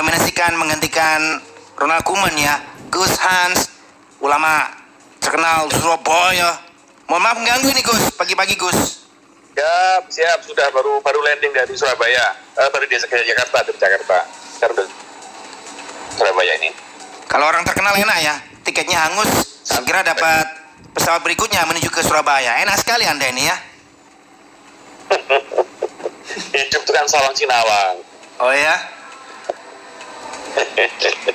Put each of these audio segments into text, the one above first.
mendominasikan menggantikan Ronald Koeman ya. Gus Hans, ulama terkenal Surabaya. Mohon maaf mengganggu ini Gus, pagi-pagi Gus. Siap, siap. Sudah baru baru landing dari Surabaya. Eh, baru di Jakarta, dari Jakarta. Sekarang Surabaya ini. Kalau orang terkenal enak ya, tiketnya hangus, segera dapat pesawat berikutnya menuju ke Surabaya. Enak sekali Anda ini ya. Hidup itu kan salam Sinawang. Oh ya.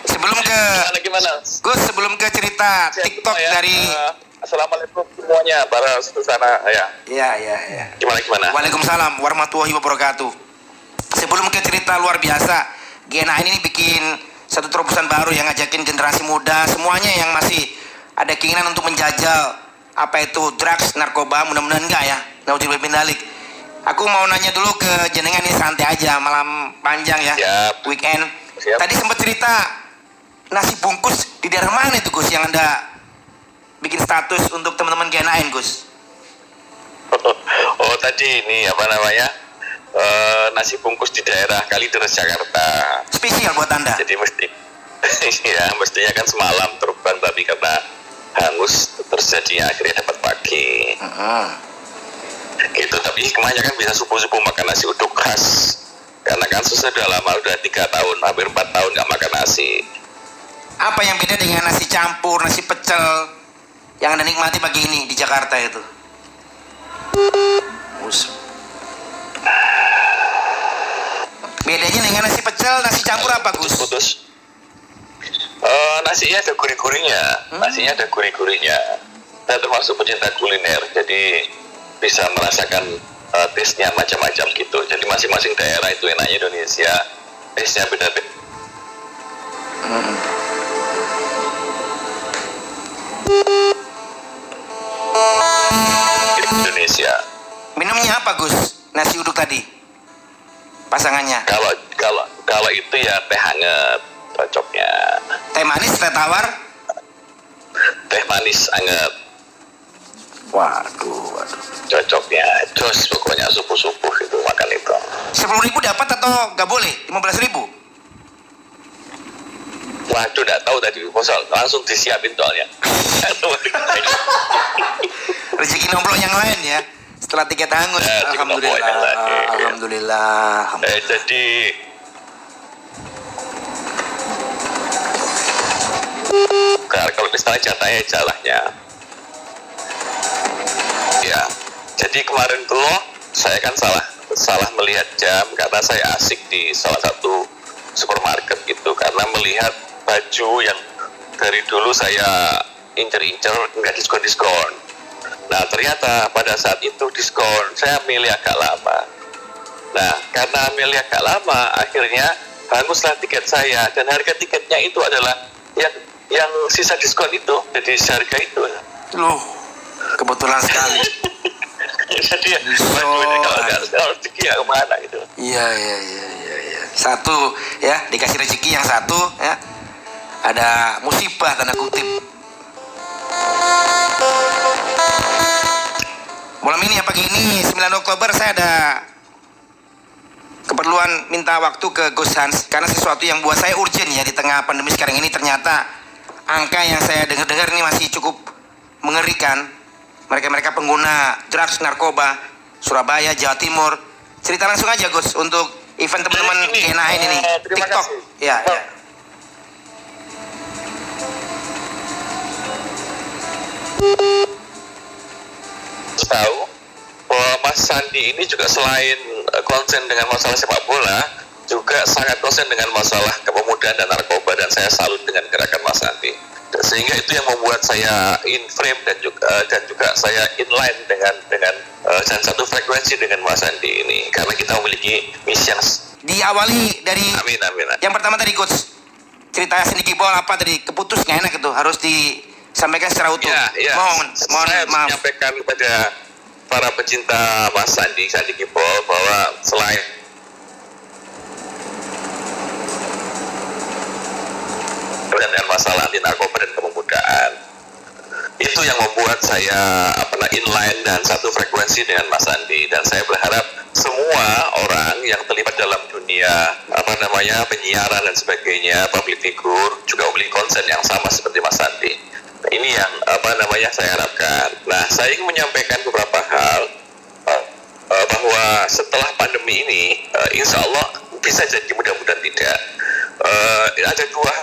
Sebelum ke Gimana, gimana? Gus, sebelum ke cerita Siap TikTok ya. dari Eh, Assalamualaikum semuanya para sana ya. Ya, ya, ya. Gimana gimana? Waalaikumsalam warahmatullahi wabarakatuh. Sebelum ke cerita luar biasa, GNA ini bikin satu terobosan baru yang ngajakin generasi muda semuanya yang masih ada keinginan untuk menjajal apa itu drugs, narkoba, mudah-mudahan enggak ya. Nauzubillah min dzalik. Aku mau nanya dulu ke jenengan ini santai aja, malam panjang ya. Siap. Weekend. Siap. Tadi sempat cerita nasi bungkus di daerah mana itu Gus yang Anda bikin status untuk teman-teman GNAN Gus? oh tadi ini apa namanya? Eh, nasi bungkus di daerah Kalideres Jakarta. Spesial buat Anda. Jadi mesti ya mestinya kan semalam terbang tapi karena hangus terjadinya akhirnya dapat pagi. Heeh. gitu tapi hikmahnya kan bisa subuh-subuh makan nasi uduk khas karena kan sudah lama udah tiga tahun hampir empat tahun nggak makan nasi Apa yang beda dengan nasi campur, nasi pecel yang Anda nikmati pagi ini di Jakarta itu? Bedanya dengan nasi pecel, nasi campur apa Gus? putus Eh, nasinya ada gurih-gurihnya Hmm. nasinya ada gurih-gurihnya saya termasuk pecinta kuliner jadi bisa merasakan eh, taste-nya macam-macam gitu jadi masing-masing daerah itu enaknya Indonesia taste-nya beda-beda di Indonesia Minumnya apa Gus? Nasi uduk tadi? Pasangannya? kalau kalau kalau itu ya teh hangat cocoknya Teh manis, teh tawar? teh manis hangat Waduh, waduh. cocoknya jos pokoknya subuh subuh itu makan itu 10 ribu dapat atau nggak boleh? 15 ribu? waduh nggak tahu tadi proposal langsung disiapin soalnya Rezeki nomplok yang lain ya? Setelah tiket hangus. Ya, Alhamdulillah. lain, iya. Alhamdulillah. eh, jadi Nah, kalau misalnya jatahnya jalahnya jadi kemarin tuh saya kan salah salah melihat jam karena saya asik di salah satu supermarket gitu. Karena melihat baju yang dari dulu saya incer-incer nggak diskon-diskon. Nah ternyata pada saat itu diskon saya milih agak lama. Nah karena milih agak lama akhirnya hanguslah tiket saya. Dan harga tiketnya itu adalah yang yang sisa diskon itu jadi seharga itu. Loh, kebetulan sekali. jadi ya waduh ini kalau nggak kalau rezeki ya ke mana gitu Iya, iya, iya, iya, iya. Satu ya, dikasih rezeki yang satu ya. Ada musibah tanda kutip. Malam ini ya pagi ini 9 Oktober saya ada keperluan minta waktu ke Gus Hans karena sesuatu yang buat saya urgent ya di tengah pandemi sekarang ini ternyata angka yang saya dengar-dengar ini masih cukup mengerikan. Mereka-mereka pengguna drugs narkoba Surabaya, Jawa Timur. Cerita langsung aja Gus untuk event teman-teman Ini, GNAN ini eh, terima TikTok. kasih. Ya, ya. tahu bahwa Mas Sandi ini juga selain eh, konsen dengan masalah sepak bola juga sangat konsen dengan masalah kepemudaan dan narkoba dan saya salut dengan gerakan Mas Sandi sehingga itu yang membuat saya in frame dan juga eh, dan juga saya inline dengan dengan eh, dan satu frekuensi dengan Mas Sandi ini karena kita memiliki misi yang Diawali dari amin amin amin. yang pertama tadi Gus cerita Cindy Gibol apa tadi keputus nggak enak itu harus disampaikan secara utuh. Ya, ya. Mohon, mohon Saya maaf. menyampaikan kepada para pecinta Mas Sandi, Sandi Kipol bahwa selain dengan masalah anti narkoba dan kepemudaan itu yang membuat saya apa namanya inline dan satu frekuensi dengan Mas Andi dan saya berharap semua orang yang terlibat dalam dunia apa namanya penyiaran dan sebagainya, public figure juga memiliki konsen yang sama seperti Mas Andi. Nah, ini yang apa namanya saya harapkan. Nah, saya ingin menyampaikan beberapa hal uh, uh, bahwa setelah pandemi ini, uh, insya Allah bisa jadi mudah-mudahan tidak. Ada dua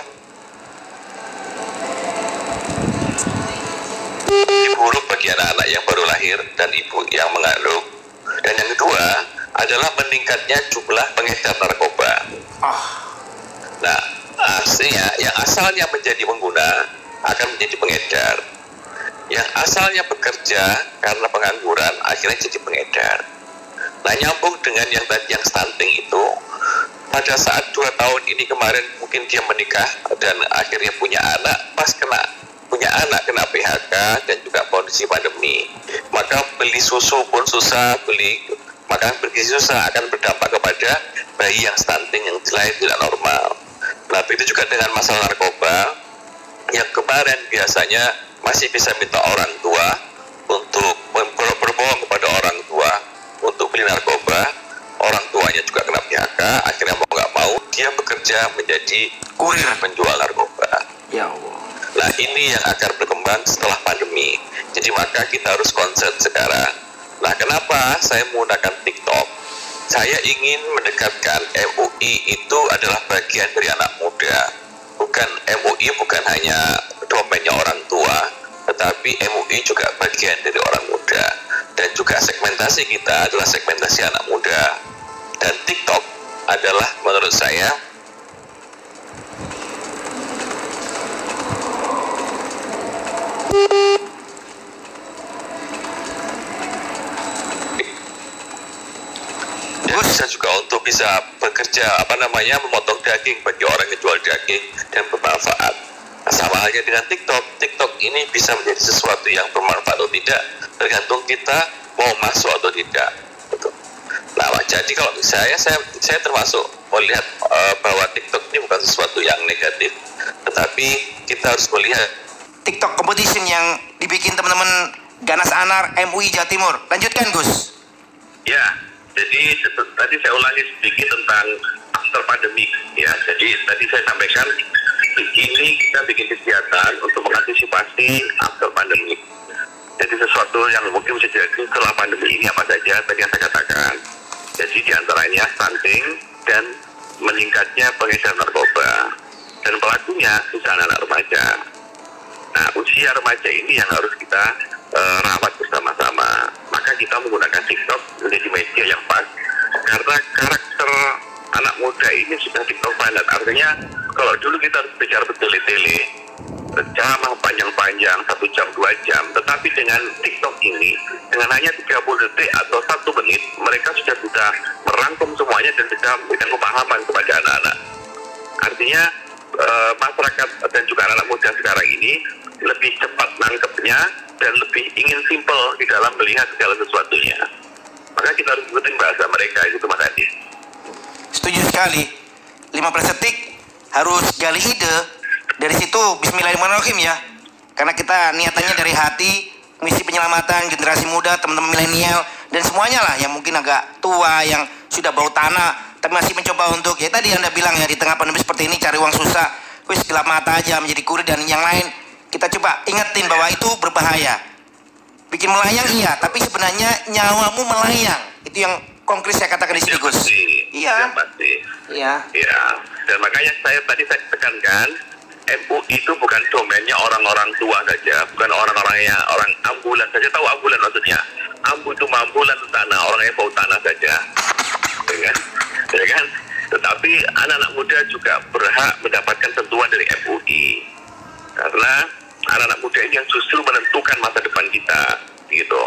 buruk bagi anak-anak yang baru lahir dan ibu yang mengandung. Dan yang kedua adalah meningkatnya jumlah pengedar narkoba. Ah, Nah, artinya yang asalnya menjadi pengguna akan menjadi pengedar. Yang asalnya bekerja karena pengangguran akhirnya jadi pengedar. Nah, nyambung dengan yang tadi yang stunting itu, pada saat dua tahun ini kemarin mungkin dia menikah dan akhirnya punya anak, pas kena punya anak kena PHK dan juga kondisi pandemi, maka beli susu pun susah, beli maka beli susah akan berdampak kepada bayi yang stunting yang lahir tidak normal. Nah, itu juga dengan masalah narkoba yang kemarin biasanya masih bisa minta orang tua untuk berbohong kepada orang tua untuk beli narkoba. Orang tuanya juga kena PHK, akhirnya mau nggak mau dia bekerja menjadi Kurir. penjual narkoba. ya Allah. Nah ini yang akan berkembang setelah pandemi. Jadi maka kita harus concern sekarang. Nah kenapa saya menggunakan TikTok? Saya ingin mendekatkan MUI itu adalah bagian dari anak muda. Bukan MUI bukan hanya domainnya orang tua, tetapi MUI juga bagian dari orang muda. Dan juga segmentasi kita adalah segmentasi anak muda. Dan TikTok adalah menurut saya dan bisa juga untuk bisa bekerja apa namanya memotong daging bagi orang yang jual daging dan bermanfaat. Nah, sama halnya dengan TikTok. TikTok ini bisa menjadi sesuatu yang bermanfaat atau tidak tergantung kita mau masuk atau tidak. Gitu. Nah, jadi kalau saya saya saya termasuk melihat eh, bahwa TikTok ini bukan sesuatu yang negatif, tetapi kita harus melihat TikTok competition yang dibikin teman-teman Ganas Anar MUI Jawa Timur. Lanjutkan Gus. Ya, jadi tadi saya ulangi sedikit tentang after pandemi ya. Jadi tadi saya sampaikan ini kita bikin kegiatan untuk mengantisipasi after pandemi. Jadi sesuatu yang mungkin bisa jadi setelah pandemi ini apa saja tadi yang saya katakan. Jadi di antaranya stunting dan meningkatnya pengedar narkoba dan pelakunya bisa anak-anak remaja. Nah, usia remaja ini yang harus kita eh, rawat bersama-sama. Maka kita menggunakan TikTok menjadi media yang pas karena karakter anak muda ini sudah TikTok banget. Artinya kalau dulu kita bicara bertele-tele, ceramah panjang-panjang satu jam dua jam, tetapi dengan TikTok ini dengan hanya 30 detik atau satu menit mereka sudah bisa merangkum semuanya dan bisa memberikan pemahaman kepada anak-anak. Artinya eh, masyarakat dan juga anak muda sekarang ini lebih cepat nangkepnya dan lebih ingin simple di dalam melihat segala sesuatunya. Maka kita harus ikutin bahasa mereka itu Mas Adi. Setuju sekali. 15 detik harus gali ide. Dari situ bismillahirrahmanirrahim ya. Karena kita niatannya dari hati, misi penyelamatan generasi muda, teman-teman milenial dan semuanya lah yang mungkin agak tua, yang sudah bau tanah, tapi masih mencoba untuk ya tadi Anda bilang ya di tengah pandemi seperti ini cari uang susah, wis gelap mata aja menjadi kurir dan yang lain kita coba ingetin bahwa itu berbahaya. Bikin melayang iya, tapi sebenarnya nyawamu melayang. Itu yang konkret saya katakan di sini Gus. Iya. Pasti. Iya. Ya, dan makanya saya tadi saya tekankan MUI itu bukan domainnya orang-orang tua saja, bukan orang-orang yang orang ambulan saja. Tahu ambulan maksudnya? Ambu itu ambulan tanah, orang yang bau tanah saja. Ya kan? Ya kan? Tetapi anak-anak muda juga berhak mendapatkan tentuan dari MUI. Karena anak-anak muda ini yang justru menentukan masa depan kita. Gitu.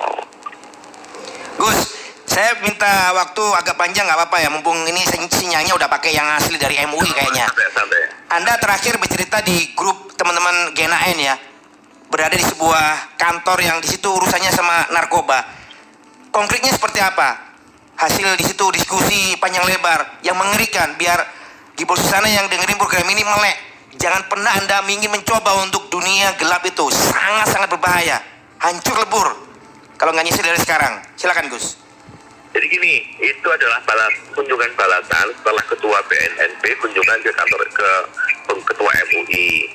Gus, saya minta waktu agak panjang nggak apa-apa ya, mumpung ini sin- sinyalnya udah pakai yang asli dari MUI kayaknya. Anda terakhir bercerita di grup teman-teman GNAN ya, berada di sebuah kantor yang di situ urusannya sama narkoba. Konkretnya seperti apa? Hasil di situ diskusi panjang lebar yang mengerikan biar Gibol Susana yang dengerin program ini melek. Jangan pernah Anda ingin mencoba untuk dunia gelap itu. Sangat-sangat berbahaya. Hancur lebur. Kalau nggak nyisir dari sekarang. Silakan Gus. Jadi gini, itu adalah balas, kunjungan balasan setelah ketua BNNP kunjungan ke kantor ke ketua MUI.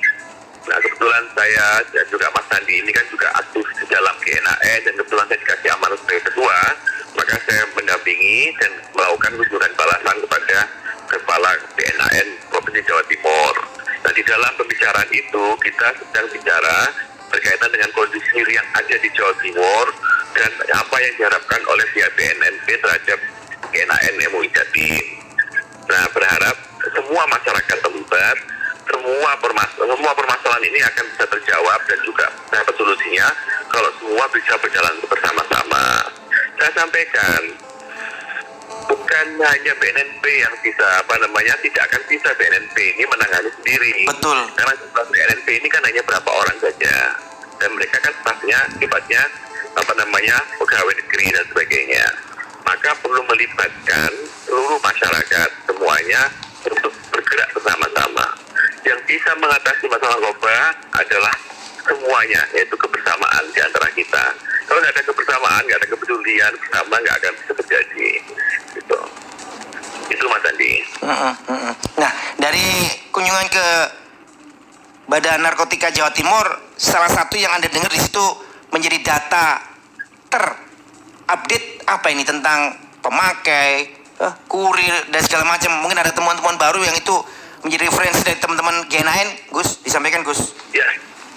Nah kebetulan saya dan juga Mas Sandi ini kan juga aktif di dalam GNAE dan kebetulan saya dikasih amanah sebagai ketua, maka saya mendampingi dan melakukan kunjungan balasan kepada kepala BNAN Provinsi Jawa Timur. Di dalam pembicaraan itu kita sedang bicara berkaitan dengan kondisi yang ada di Jawa Timur dan apa yang diharapkan oleh pihak BNNP terhadap GNAN MUI Jatim. Nah berharap semua masyarakat terlibat semua permas semua permasalahan ini akan bisa terjawab dan juga dapat solusinya kalau semua bisa berjalan bersama-sama. Saya sampaikan bukan hanya BNNP yang bisa apa namanya tidak akan bisa BNNP ini menangani sendiri. Betul. Karena jumlah BNNP ini kan hanya berapa orang saja dan mereka kan stafnya sifatnya apa namanya pegawai negeri dan sebagainya. Maka perlu melibatkan seluruh masyarakat semuanya untuk bergerak bersama-sama. Yang bisa mengatasi masalah narkoba adalah semuanya, yaitu kebersamaan di antara kita. Kalau nggak ada kebersamaan, nggak ada kepedulian bersama, nggak akan bisa terjadi. Gitu. Itu Mas Andi. Mm-mm, mm-mm. Nah, dari kunjungan ke Badan Narkotika Jawa Timur, salah satu yang Anda dengar di situ menjadi data terupdate apa ini tentang pemakai, eh, kurir dan segala macam. Mungkin ada temuan-temuan baru yang itu menjadi referensi dari teman-teman GNAN, Gus, disampaikan Gus. Ya,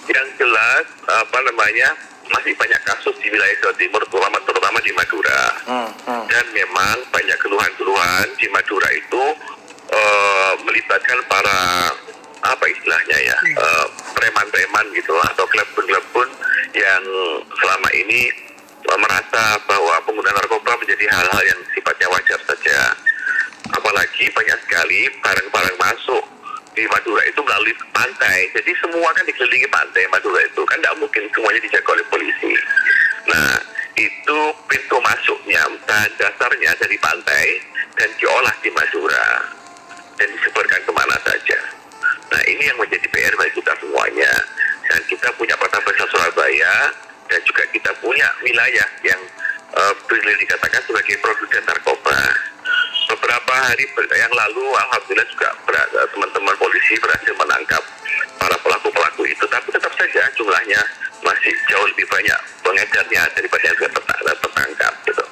yang jelas apa namanya masih banyak kasus di wilayah Jawa Timur terutama terutama di Madura. Hmm, hmm. dan memang banyak keluhan-keluhan di Madura itu eh, melibatkan para apa istilahnya ya eh, preman-preman gitu atau klebun-klebun yang selama ini eh, merasa bahwa penggunaan narkoba menjadi hal-hal yang sifatnya wajar saja. Apalagi banyak sekali barang-barang masuk di Madura itu melalui pantai. Jadi semua kan dikelilingi pantai Madura itu kan tidak mungkin semuanya dijaga oleh polisi. Nah itu pintu masuknya bahan dasarnya dari pantai dan diolah di Madura dan disebarkan ke mana saja. Nah ini yang menjadi PR bagi kita semuanya. Dan kita punya kota besar Surabaya dan juga kita punya wilayah yang uh, boleh dikatakan sebagai produsen narkoba beberapa hari yang lalu alhamdulillah juga ber- teman-teman polisi berhasil menangkap para pelaku-pelaku itu. Tapi tetap saja jumlahnya masih jauh lebih banyak pengedarnya daripada yang sudah terta- tertangkap gitu.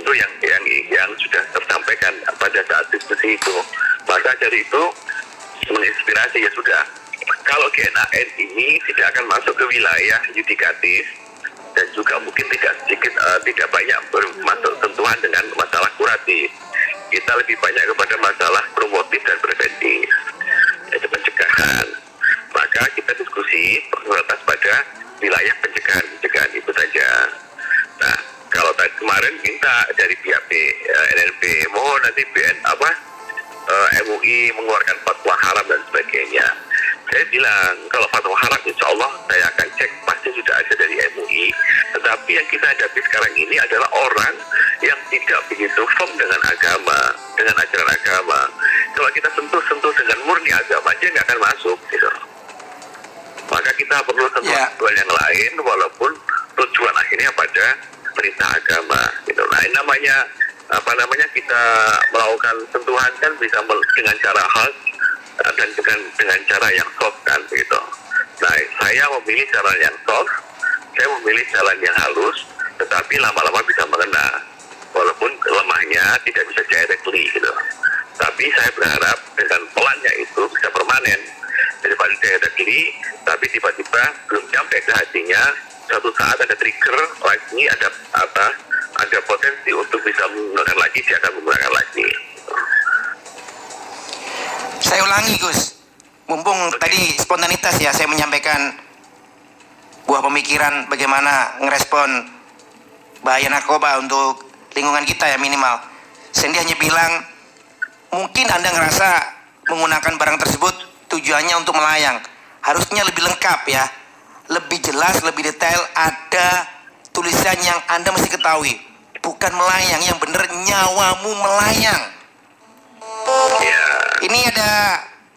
Itu yang yang yang sudah tersampaikan pada saat diskusi itu. Maka dari itu menginspirasi ya sudah. Kalau GNAN ini tidak akan masuk ke wilayah yudikatif dan juga mungkin tidak sedikit eh, tidak banyak bermasuk sentuhan dengan masalah kuratif kita lebih banyak kepada masalah promotif dan preventif. Yaitu pencegahan. Maka kita diskusi terbatas pada wilayah pencegahan. Pencegahan itu saja. Nah kalau tadi kemarin minta dari pihak B, NNP mohon nanti BN apa eh, MUI mengeluarkan fatwa haram dan sebagainya saya bilang kalau fatwa haram insya Allah saya akan cek pasti sudah ada dari MUI tetapi yang kita hadapi sekarang ini adalah orang yang tidak begitu firm dengan agama dengan ajaran agama. Kalau kita sentuh-sentuh dengan murni agama dia nggak akan masuk gitu. Maka kita perlu Ya. sentuhan yang lain walaupun tujuan akhirnya pada perintah agama gitu. Nah ini namanya apa namanya kita melakukan sentuhan kan bisa dengan cara hal dan dengan dengan cara yang soft kan begitu. Nah, saya memilih cara yang soft, saya memilih jalan yang halus, tetapi lama-lama bisa mengena. Walaupun lemahnya tidak bisa directly gitu. Tapi saya berharap dengan pelannya itu bisa permanen daripada directly, tapi tiba-tiba belum sampai ke hatinya, suatu saat ada trigger lagi, ada apa, ada potensi untuk bisa menggunakan lagi, dia akan menggunakan lagi. Saya ulangi Gus, mumpung tadi spontanitas ya saya menyampaikan buah pemikiran bagaimana ngerespon bahaya narkoba untuk lingkungan kita ya minimal. Sandy hanya bilang mungkin Anda ngerasa menggunakan barang tersebut tujuannya untuk melayang. Harusnya lebih lengkap ya. Lebih jelas, lebih detail ada tulisan yang Anda mesti ketahui. Bukan melayang, yang benar nyawamu melayang. Ya, Ini ada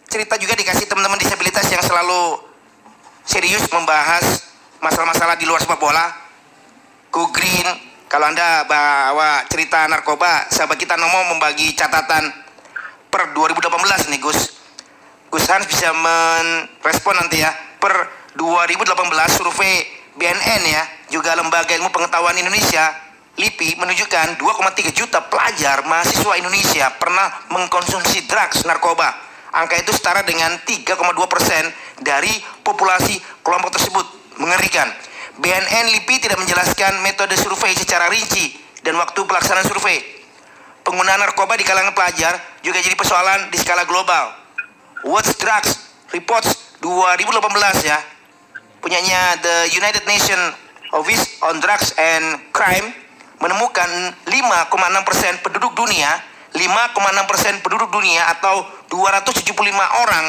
cerita juga dikasih teman-teman disabilitas yang selalu serius membahas masalah-masalah di luar sepak bola. Go Green, kalau Anda bawa cerita narkoba, sahabat kita Nomo membagi catatan per 2018 nih Gus. Gus Hans bisa merespon nanti ya. Per 2018 survei BNN ya, juga Lembaga Ilmu Pengetahuan Indonesia LIPI menunjukkan 2,3 juta pelajar mahasiswa Indonesia pernah mengkonsumsi drugs narkoba. Angka itu setara dengan 3,2 persen dari populasi kelompok tersebut. Mengerikan. BNN LIPI tidak menjelaskan metode survei secara rinci dan waktu pelaksanaan survei. Penggunaan narkoba di kalangan pelajar juga jadi persoalan di skala global. What's Drugs Reports 2018 ya, punyanya The United Nations Office on Drugs and Crime menemukan 5,6 persen penduduk dunia 5,6 persen penduduk dunia atau 275 orang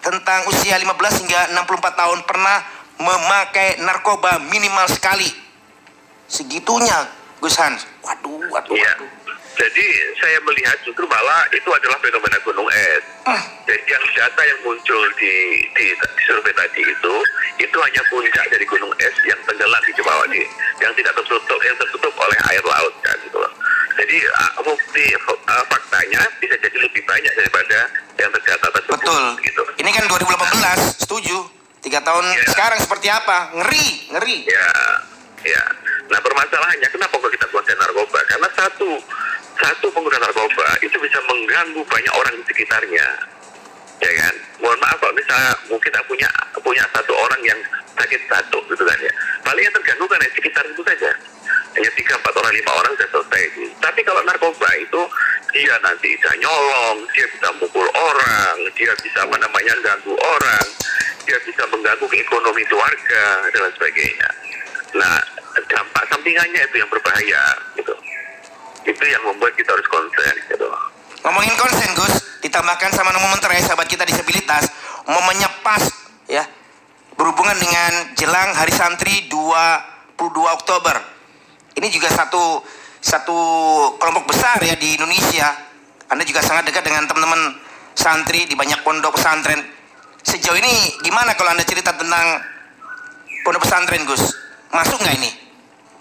tentang usia 15 hingga 64 tahun pernah memakai narkoba minimal sekali. Segitunya Gus Hans. Waduh waduh Iya. waduh Jadi saya melihat justru malah itu adalah fenomena gunung es. Ah. Jadi yang data yang muncul di, di, di survei tadi itu itu hanya puncak dari gunung es yang tenggelam di bawah di yang tidak tertutup yang tertutup oleh air laut kan gitu loh. Jadi uh, bukti uh, faktanya bisa jadi lebih banyak daripada yang tercatat tersebut betul gitu. ini kan 2018 setuju tiga tahun Iya. sekarang seperti apa ngeri ngeri Ya, ya. Nah permasalahannya kenapa kok kita kuasai narkoba? Karena satu satu pengguna narkoba itu bisa mengganggu banyak orang di sekitarnya, ya kan? Mohon maaf kalau misalnya mungkin kita punya punya satu orang yang sakit satu gitu kan ya. Paling yang terganggu kan yang sekitar itu saja. Hanya tiga empat orang lima orang sudah selesai. Tapi kalau narkoba itu dia nanti bisa nyolong, dia bisa mukul orang, dia bisa apa namanya ganggu orang, dia bisa mengganggu ekonomi keluarga dan sebagainya. Nah, dampak sampingannya itu yang berbahaya gitu. Itu yang membuat kita harus concern gitu. Ngomongin konsen Gus, ditambahkan sama nomor menterai sahabat kita disabilitas, momennya pas ya. Berhubungan dengan jelang Hari Santri 22 Oktober. Ini juga satu satu kelompok besar ya di Indonesia. Anda juga sangat dekat dengan teman-teman santri di banyak pondok pesantren. Sejauh ini gimana kalau Anda cerita tentang pondok pesantren Gus? Masuk nggak ini?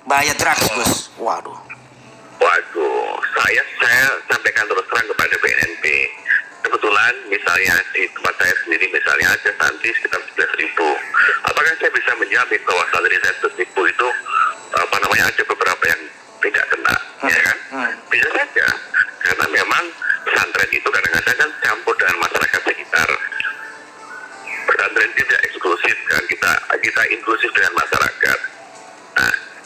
Bahaya drugs Gus. Waduh. Waduh, saya saya sampaikan terus terang kepada BNNP. Kebetulan misalnya di tempat saya sendiri misalnya ada santri sekitar 11 ribu. Apakah saya bisa menjamin bahwa santri saya 11 ribu itu apa namanya ada beberapa yang tidak kena, ya kan? hmm. Bisa saja, karena memang pesantren itu kadang-kadang kan campur dengan masyarakat sekitar. Pesantren tidak eksklusif kan, kita kita inklusif dengan masyarakat.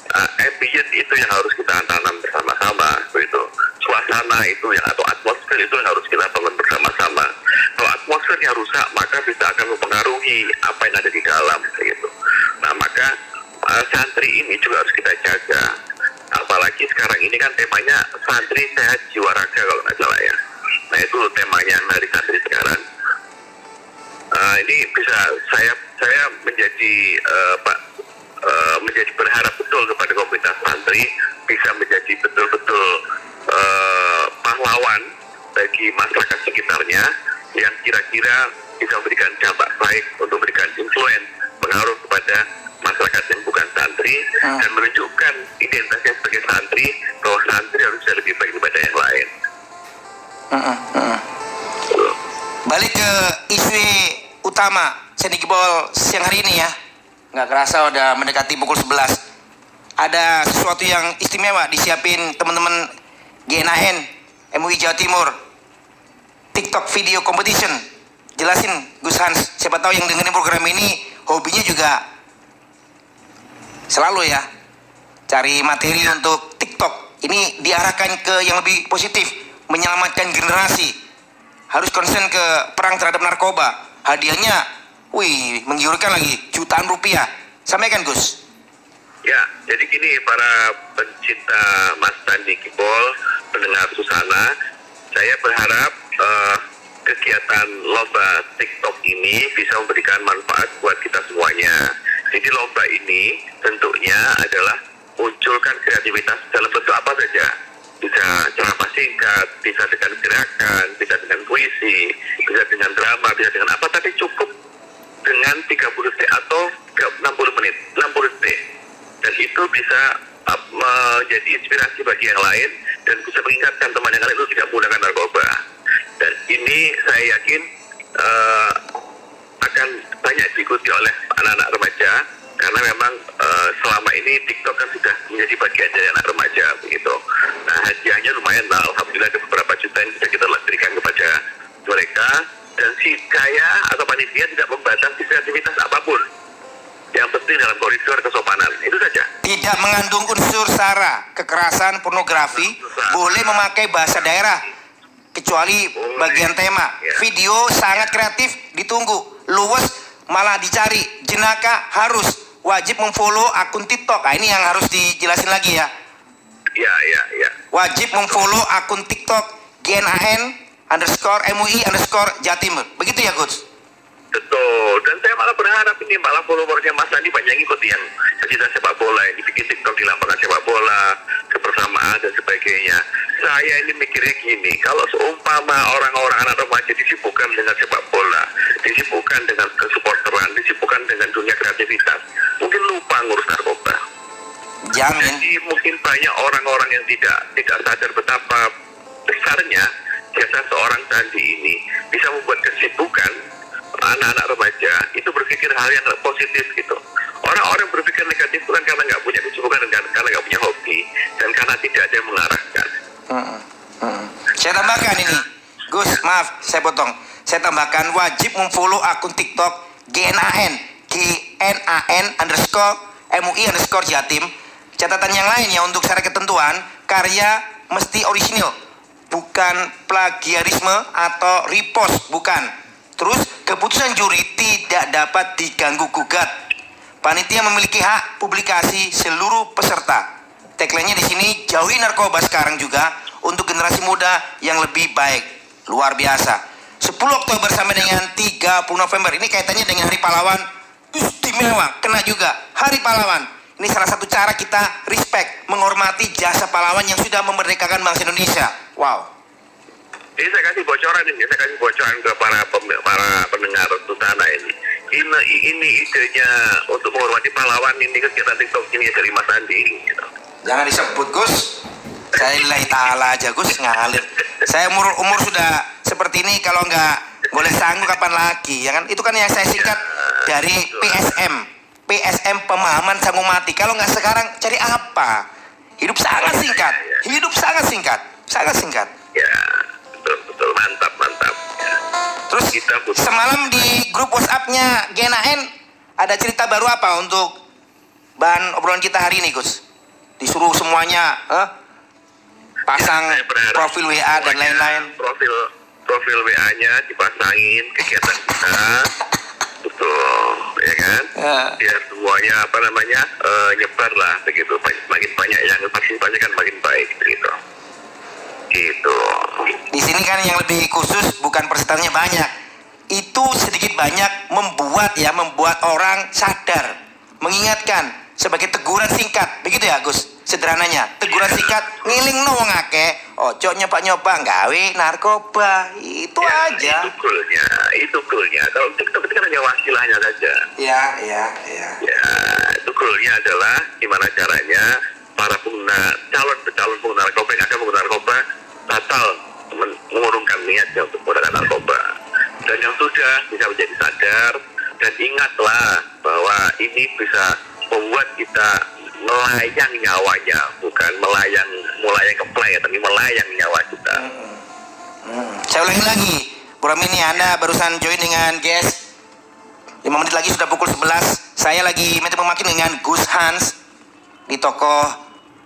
Uh, ambient itu yang harus kita tanam bersama-sama, begitu. Suasana itu yang atau atmosfer itu yang harus kita bangun bersama-sama. Kalau atmosfernya rusak, maka bisa akan mempengaruhi apa yang ada di dalam, begitu. Nah, maka uh, santri ini juga harus kita jaga. Apalagi sekarang ini kan temanya santri sehat jiwa raga kalau nggak salah ya. Nah itu temanya dari santri sekarang. Uh, ini bisa saya saya menjadi uh, Pak menjadi berharap betul kepada komunitas santri bisa menjadi betul-betul uh, pahlawan bagi masyarakat sekitarnya yang kira-kira bisa memberikan dampak baik untuk memberikan influence pengaruh kepada masyarakat yang bukan santri Hmm. dan menunjukkan identitasnya sebagai santri bahwa santri harus bisa lebih baik daripada yang lain. Mm-mm, mm-mm. Balik ke isu utama Sandy Gibol siang hari ini ya. Nggak kerasa udah mendekati pukul 11. Ada sesuatu yang istimewa disiapin teman-teman GNAN MUI Jawa Timur. TikTok video competition. Jelasin Gus Hans, siapa tahu yang dengerin program ini hobinya juga selalu ya cari materi untuk TikTok. Ini diarahkan ke yang lebih positif, menyelamatkan generasi. Harus konsen ke perang terhadap narkoba. Hadiahnya, wih, menggiurkan lagi, jutaan rupiah. Sampaikan Gus. Ya, jadi gini para pencinta Mas Sandi Kibol, pendengar Susana, saya berharap eh, kegiatan lomba TikTok ini bisa memberikan manfaat buat kita semuanya. Jadi lomba ini tentunya adalah munculkan kreativitas dalam bentuk apa saja. Bisa ceramah singkat, bisa dengan gerakan, bisa dengan puisi, bisa dengan drama, bisa dengan apa, tapi cukup dengan 30 detik atau 60 menit, 60 detik dan itu bisa uh, menjadi inspirasi bagi yang lain dan bisa mengingatkan teman yang lain untuk tidak menggunakan narkoba. Dan ini saya yakin uh, akan banyak diikuti oleh anak-anak remaja karena memang uh, selama ini TikTok kan sudah menjadi bagian dari anak remaja begitu. Nah hadiahnya lumayan lah, alhamdulillah ada beberapa juta yang sudah kita berikan kepada mereka dan si saya atau panitia tidak membatasi kreativitas apa pun. Yang penting dalam koridor kesopanan itu saja. Tidak mengandung unsur sara, kekerasan, pornografi, boleh memakai bahasa daerah kecuali bagian tema. Ya. Video sangat kreatif, ditunggu. Luwes malah dicari. Jenaka harus wajib memfollow akun TikTok. Nah, ini yang harus dijelasin lagi ya. Ya, ya, ya. Wajib memfollow akun TikTok GNAN underscore MUI underscore Jatim. Begitu ya, Coach? Betul. Dan saya malah berharap ini malah followernya Mas Andi banyak yang ikut yang pecinta sepak bola yang dibikin TikTok di lapangan sepak bola, kebersamaan dan sebagainya. Saya ini mikirnya gini, kalau seumpama orang-orang anak remaja disibukkan dengan sepak bola, disibukkan dengan kesupporteran, disibukkan dengan dunia kreativitas, mungkin lupa ngurus narkoba. Jamin. Jadi mungkin banyak orang-orang yang tidak tidak sadar betapa besarnya jasa seorang Sandi ini bisa membuat kesibukan anak-anak remaja itu berpikir hal yang positif gitu. Orang-orang berpikir negatif bukan karena nggak punya kesibukan dan karena nggak punya hobi dan karena tidak ada yang mengarahkan. Mm-mm. Saya tambahkan ini, Gus, maaf, saya potong. Saya tambahkan wajib memfollow akun TikTok GNAN, GNAN underscore MUI underscore Jatim. Catatan yang lain ya untuk syarat ketentuan, karya mesti orisinil, bukan plagiarisme atau repost, bukan. Terus keputusan juri tidak dapat diganggu gugat. Panitia memiliki hak publikasi seluruh peserta. Tagline-nya di sini jauhi narkoba sekarang juga untuk generasi muda yang lebih baik. Luar biasa. 10 Oktober sampai dengan 30 November. Ini kaitannya dengan Hari Pahlawan. Istimewa, kena juga. Hari Pahlawan. Ini salah satu cara kita respect, menghormati jasa pahlawan yang sudah memerdekakan bangsa Indonesia. Wow. Ini saya kasih bocoran ini, saya kasih bocoran ke para pem- para pendengar Tutana ini. Ini ini idenya untuk menghormati pahlawan ini kegiatan TikTok ini dari Mas Andi. Gitu. Jangan disebut Gus. Saya lillahi ta'ala aja Gus ngalir. Saya umur umur sudah seperti ini kalau nggak boleh sanggup kapan lagi ya kan? Itu kan yang saya singkat dari PSM. PSM pemahaman sanggup mati. Kalau nggak sekarang cari apa? Hidup sangat singkat. Hidup sangat singkat. Sangat singkat. Ya, betul betul mantap mantap. Ya. Terus Kita butuh- semalam di grup WhatsApp-nya GNAN ada cerita baru apa untuk bahan obrolan kita hari ini Gus? Disuruh semuanya eh, pasang Ya, profil WA dan lain-lain. Profil profil WA-nya dipasangin kegiatan kita, betul, ya kan? Ya. Biar semuanya apa namanya eh, nyebar lah begitu. Banyak- Makin banyak yang partisipasi kan makin baik begitu. Gitu. Di sini kan yang lebih khusus bukan persentasenya banyak. Itu sedikit banyak membuat ya, membuat orang sadar, mengingatkan sebagai teguran singkat. Begitu ya, Gus? Sederhananya, teguran singkat ngiling no wong ojo nyoba-nyoba gawe narkoba. Itu Ya, aja. Itu goalnya, itu goalnya. Kalau TikTok itu kan hanya wasilahnya saja. Ya, ya, ya. Ya, itu goalnya adalah gimana caranya para pengguna calon calon pengguna narkoba yang akan menggunakan narkoba batal men- mengurungkan niatnya untuk menggunakan narkoba. Dan yang sudah bisa menjadi sadar dan ingatlah bahwa ini bisa membuat kita melayang nyawanya, bukan melayang melayang keplay, tapi melayang nyawa kita. Hmm. Saya ulangi lagi. Program ini Anda barusan join dengan guest 5 menit lagi sudah pukul 11 Saya lagi minta memakin dengan Gus Hans Di tokoh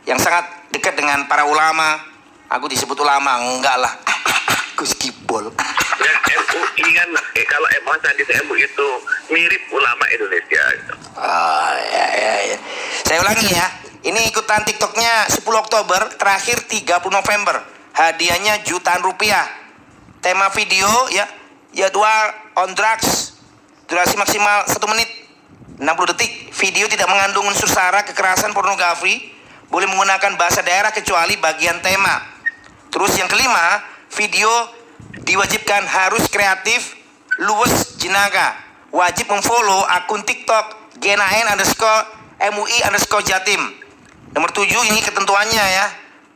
yang sangat dekat dengan para ulama Aku disebut ulama, enggak lah Gus Kibol Dan MUI kan, kalau MUI Sandi MUI itu mirip ulama Indonesia. gitu. Oh ya ya ya Saya ulangi ya. Ini ikutan TikToknya 10 Oktober Terakhir 30 November. Hadiahnya jutaan rupiah. Tema video ya. Jadwal on drugs. Durasi maksimal 1 menit 60 detik. Video tidak mengandung unsur sara Kekerasan pornografi. Boleh menggunakan bahasa daerah kecuali bagian tema. Terus yang kelima Video diwajibkan harus kreatif Luwes Jinaga Wajib memfollow akun TikTok GNAN underscore MUI underscore Jatim Nomor tujuh ini ketentuannya ya.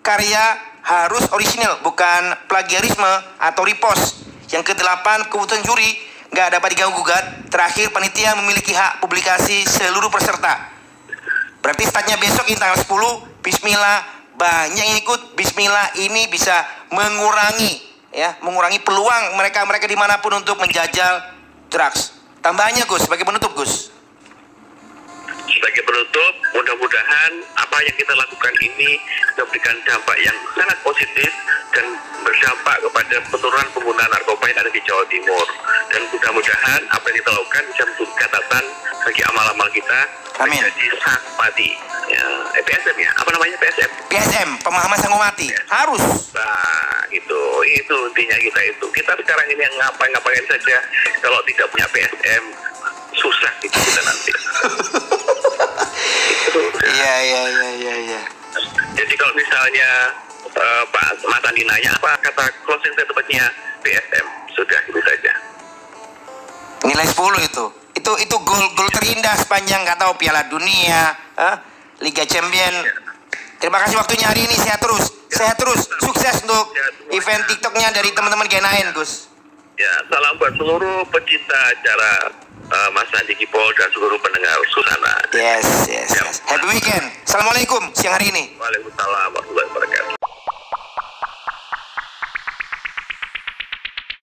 Karya harus orisinal, bukan plagiarisme atau repost. Yang kedelapan, keputusan juri nggak dapat diganggu gugat. Terakhir, panitia memiliki hak publikasi seluruh peserta. Berarti startnya besok ini tanggal 10 Bismillah banyak yang ikut Bismillah ini bisa mengurangi ya mengurangi peluang mereka-mereka di mana pun untuk menjajal drugs. Tambahannya Gus sebagai penutup Gus sebagai penutup, mudah-mudahan apa yang kita lakukan ini memberikan dampak yang sangat positif dan berdampak kepada penurunan penggunaan narkoba yang ada di Jawa Timur. Dan mudah-mudahan apa yang kita lakukan bisa menjadi catatan bagi amal-amal kita Amin. menjadi sah mati. Ya, eh, PSM ya, apa namanya PSM? PSM pemahaman sanggup mati harus Nah, itu itu intinya kita itu. Kita sekarang ini yang ngapain-ngapain saja kalau tidak punya PSM susah itu kita nanti. itu. iya iya iya iya iya. Jadi kalau misalnya eh, Pak Mas Andi nanya apa kata closing statementnya PSM sudah itu saja. nilai 10 itu. Itu itu gol gol terindah sepanjang nggak tahu Piala Dunia eh, Liga Champion. Terima kasih waktunya hari ini. Sehat terus. Sehat terus. sukses untuk event TikToknya dari teman-teman Genain Gus. Ya, salam buat seluruh pecinta acara eh, Mas Andi Kipol dan seluruh pendengar Susana. yes yes yes happy weekend assalamualaikum siang hari ini Waalaikumsalam warahmatullahi wabarakatuh.